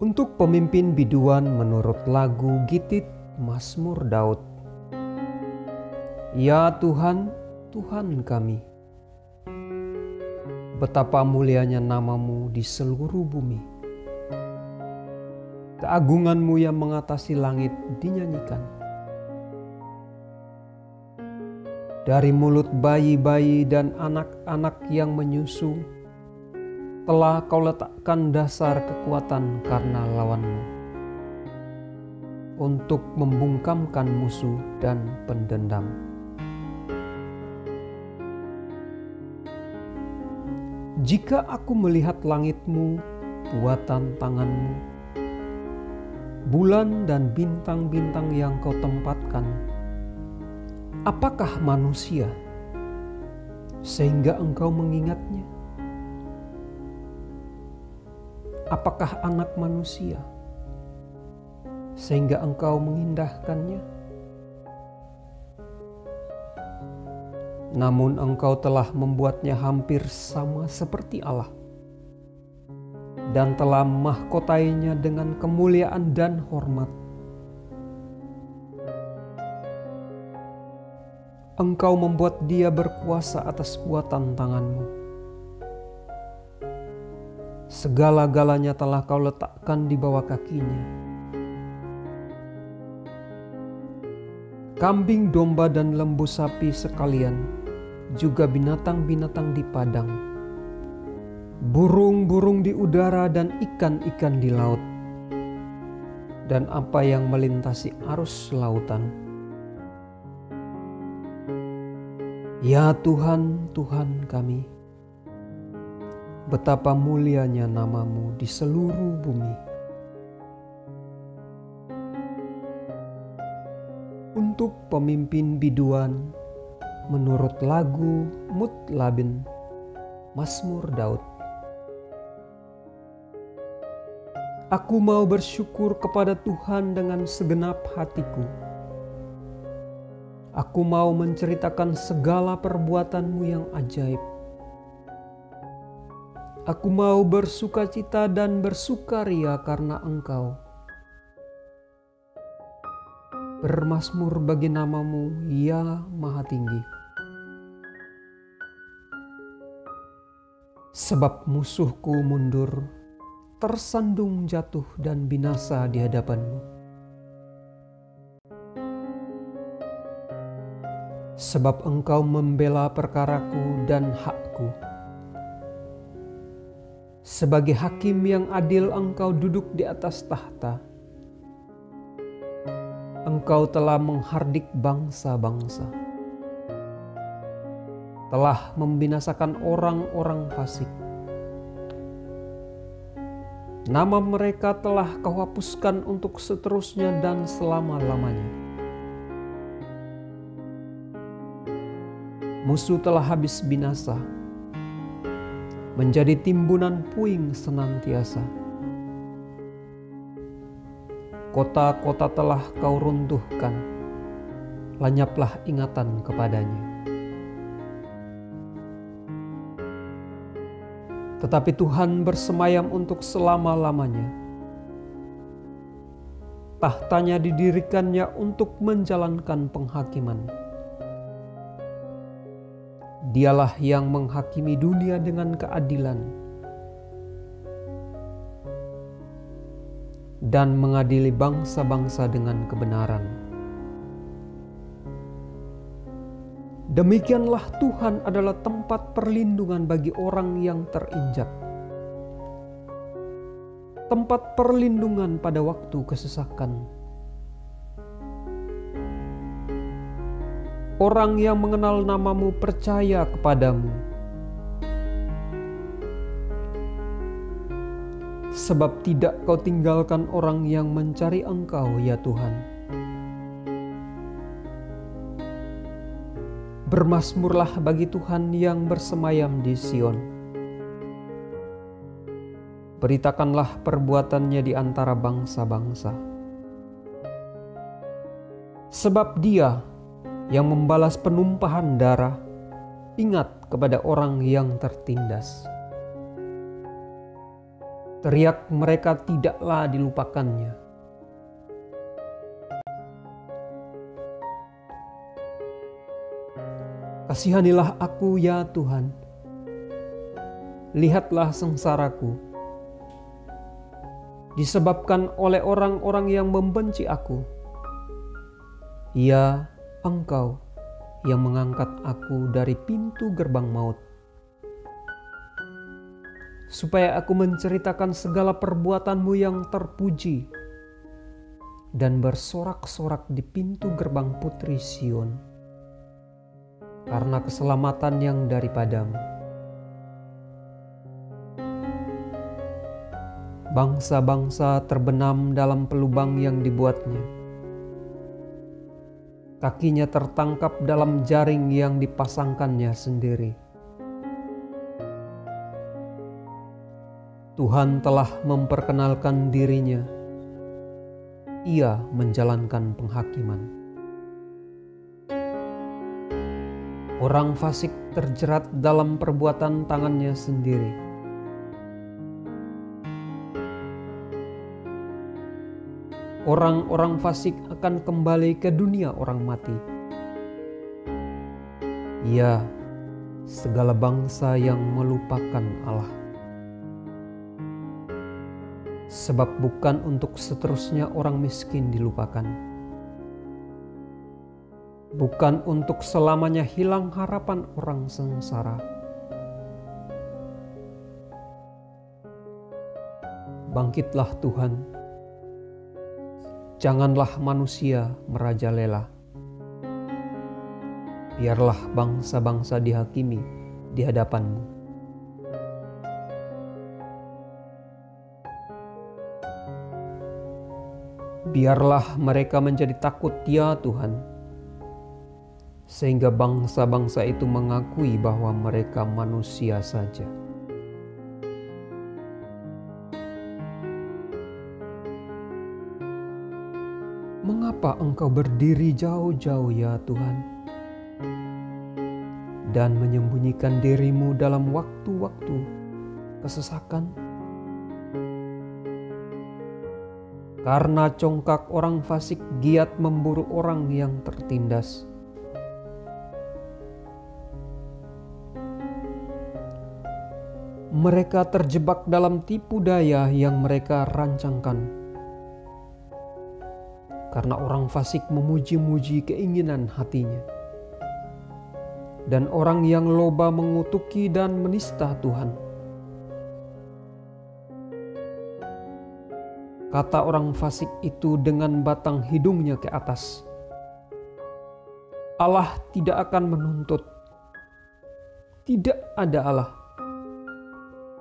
Untuk pemimpin biduan menurut lagu Gitit Mazmur Daud. Ya Tuhan, Tuhan kami. Betapa mulianya namamu di seluruh bumi. Keagunganmu yang mengatasi langit dinyanyikan. Dari mulut bayi-bayi dan anak-anak yang menyusu, telah kau letakkan dasar kekuatan karena lawanmu untuk membungkamkan musuh dan pendendam. Jika aku melihat langitmu, buatan tanganmu, bulan dan bintang-bintang yang kau tempatkan, apakah manusia sehingga engkau mengingatnya? Apakah anak manusia sehingga engkau mengindahkannya? Namun engkau telah membuatnya hampir sama seperti Allah dan telah mahkotainya dengan kemuliaan dan hormat. Engkau membuat dia berkuasa atas buatan tanganmu Segala-galanya telah kau letakkan di bawah kakinya. Kambing, domba, dan lembu sapi sekalian, juga binatang-binatang di padang, burung-burung di udara, dan ikan-ikan di laut, dan apa yang melintasi arus lautan. Ya Tuhan, Tuhan kami betapa mulianya namamu di seluruh bumi. Untuk pemimpin biduan, menurut lagu Mutlabin, Mazmur Daud. Aku mau bersyukur kepada Tuhan dengan segenap hatiku. Aku mau menceritakan segala perbuatanmu yang ajaib Aku mau bersuka cita dan bersukaria karena Engkau. Bermasmur bagi namamu, ya Maha Tinggi. Sebab musuhku mundur, tersandung jatuh dan binasa di hadapanmu. Sebab engkau membela perkaraku dan hakku sebagai hakim yang adil, engkau duduk di atas tahta. Engkau telah menghardik bangsa-bangsa, telah membinasakan orang-orang fasik. Nama mereka telah kau hapuskan untuk seterusnya dan selama-lamanya. Musuh telah habis binasa menjadi timbunan puing senantiasa. Kota-kota telah kau runtuhkan, lenyaplah ingatan kepadanya. Tetapi Tuhan bersemayam untuk selama-lamanya. Tahtanya didirikannya untuk menjalankan penghakiman Dialah yang menghakimi dunia dengan keadilan dan mengadili bangsa-bangsa dengan kebenaran. Demikianlah Tuhan adalah tempat perlindungan bagi orang yang terinjak. Tempat perlindungan pada waktu kesesakan Orang yang mengenal namamu percaya kepadamu. Sebab tidak kau tinggalkan orang yang mencari engkau ya Tuhan. Bermasmurlah bagi Tuhan yang bersemayam di Sion. Beritakanlah perbuatannya di antara bangsa-bangsa. Sebab dia yang membalas penumpahan darah, ingat kepada orang yang tertindas. Teriak mereka tidaklah dilupakannya. Kasihanilah aku ya Tuhan. Lihatlah sengsaraku. Disebabkan oleh orang-orang yang membenci aku. Ya, Engkau yang mengangkat aku dari pintu gerbang maut supaya aku menceritakan segala perbuatanmu yang terpuji dan bersorak-sorak di pintu gerbang putri Sion karena keselamatan yang daripadamu. Bangsa-bangsa terbenam dalam pelubang yang dibuatnya. Kakinya tertangkap dalam jaring yang dipasangkannya sendiri Tuhan telah memperkenalkan dirinya. Ia menjalankan penghakiman. Orang fasik terjerat dalam perbuatan tangannya sendiri. Orang-orang fasik akan kembali ke dunia orang mati. Ya, segala bangsa yang melupakan Allah sebab bukan untuk seterusnya orang miskin dilupakan. Bukan untuk selamanya hilang harapan orang sengsara. Bangkitlah Tuhan, janganlah manusia merajalela. Biarlah bangsa-bangsa dihakimi di hadapanmu. Biarlah mereka menjadi takut ya Tuhan, sehingga bangsa-bangsa itu mengakui bahwa mereka manusia saja. Mengapa engkau berdiri jauh-jauh ya Tuhan? Dan menyembunyikan dirimu dalam waktu-waktu kesesakan? karena congkak orang fasik giat memburu orang yang tertindas. Mereka terjebak dalam tipu daya yang mereka rancangkan. Karena orang fasik memuji-muji keinginan hatinya. Dan orang yang loba mengutuki dan menista Tuhan. Kata orang fasik itu dengan batang hidungnya ke atas. Allah tidak akan menuntut. Tidak ada Allah.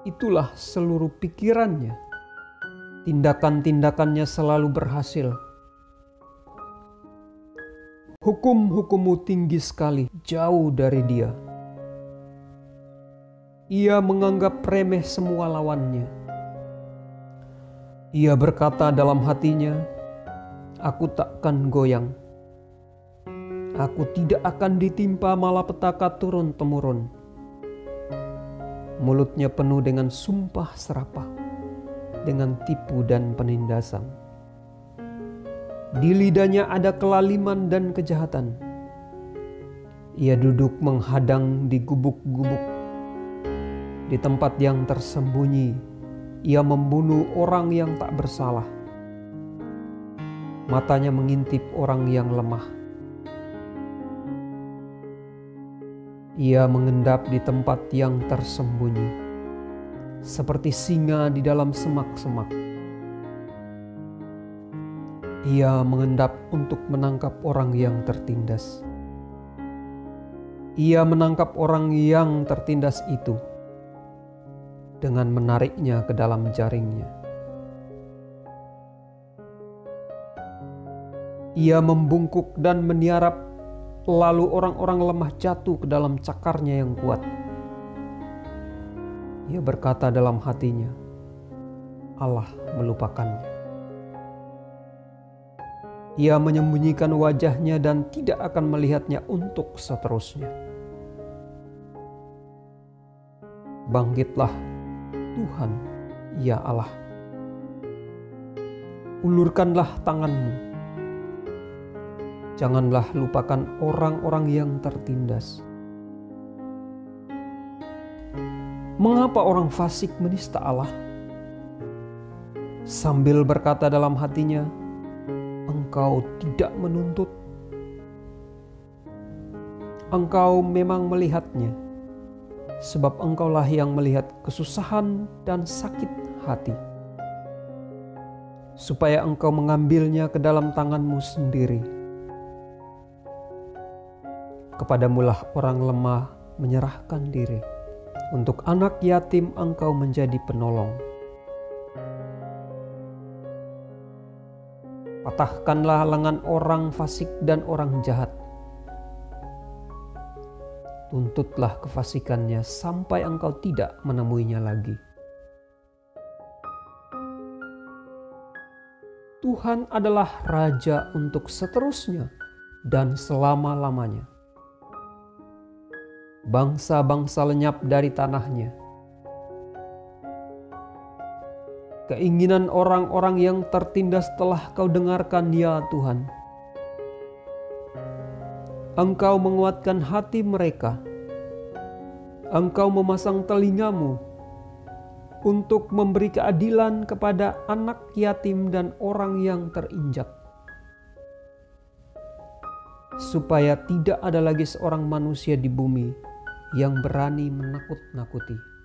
Itulah seluruh pikirannya. Tindakan-tindakannya selalu berhasil. Hukum-hukummu tinggi sekali, jauh dari dia. Ia menganggap remeh semua lawannya ia berkata dalam hatinya, "Aku takkan goyang. Aku tidak akan ditimpa malapetaka turun-temurun." Mulutnya penuh dengan sumpah serapah, dengan tipu dan penindasan. Di lidahnya ada kelaliman dan kejahatan. Ia duduk menghadang di gubuk-gubuk, di tempat yang tersembunyi ia membunuh orang yang tak bersalah. Matanya mengintip orang yang lemah. Ia mengendap di tempat yang tersembunyi, seperti singa di dalam semak-semak. Ia mengendap untuk menangkap orang yang tertindas. Ia menangkap orang yang tertindas itu dengan menariknya ke dalam jaringnya. Ia membungkuk dan meniarap, lalu orang-orang lemah jatuh ke dalam cakarnya yang kuat. Ia berkata dalam hatinya, Allah melupakannya. Ia menyembunyikan wajahnya dan tidak akan melihatnya untuk seterusnya. Bangkitlah Tuhan ya Allah. Ulurkanlah tanganmu. Janganlah lupakan orang-orang yang tertindas. Mengapa orang fasik menista Allah? Sambil berkata dalam hatinya, "Engkau tidak menuntut, engkau memang melihatnya." sebab engkaulah yang melihat kesusahan dan sakit hati, supaya engkau mengambilnya ke dalam tanganmu sendiri. Kepadamulah orang lemah menyerahkan diri, untuk anak yatim engkau menjadi penolong. Patahkanlah lengan orang fasik dan orang jahat, tuntutlah kefasikannya sampai engkau tidak menemuinya lagi. Tuhan adalah Raja untuk seterusnya dan selama-lamanya. Bangsa-bangsa lenyap dari tanahnya. Keinginan orang-orang yang tertindas telah kau dengarkan ya Tuhan Engkau menguatkan hati mereka. Engkau memasang telingamu untuk memberi keadilan kepada anak yatim dan orang yang terinjak, supaya tidak ada lagi seorang manusia di bumi yang berani menakut-nakuti.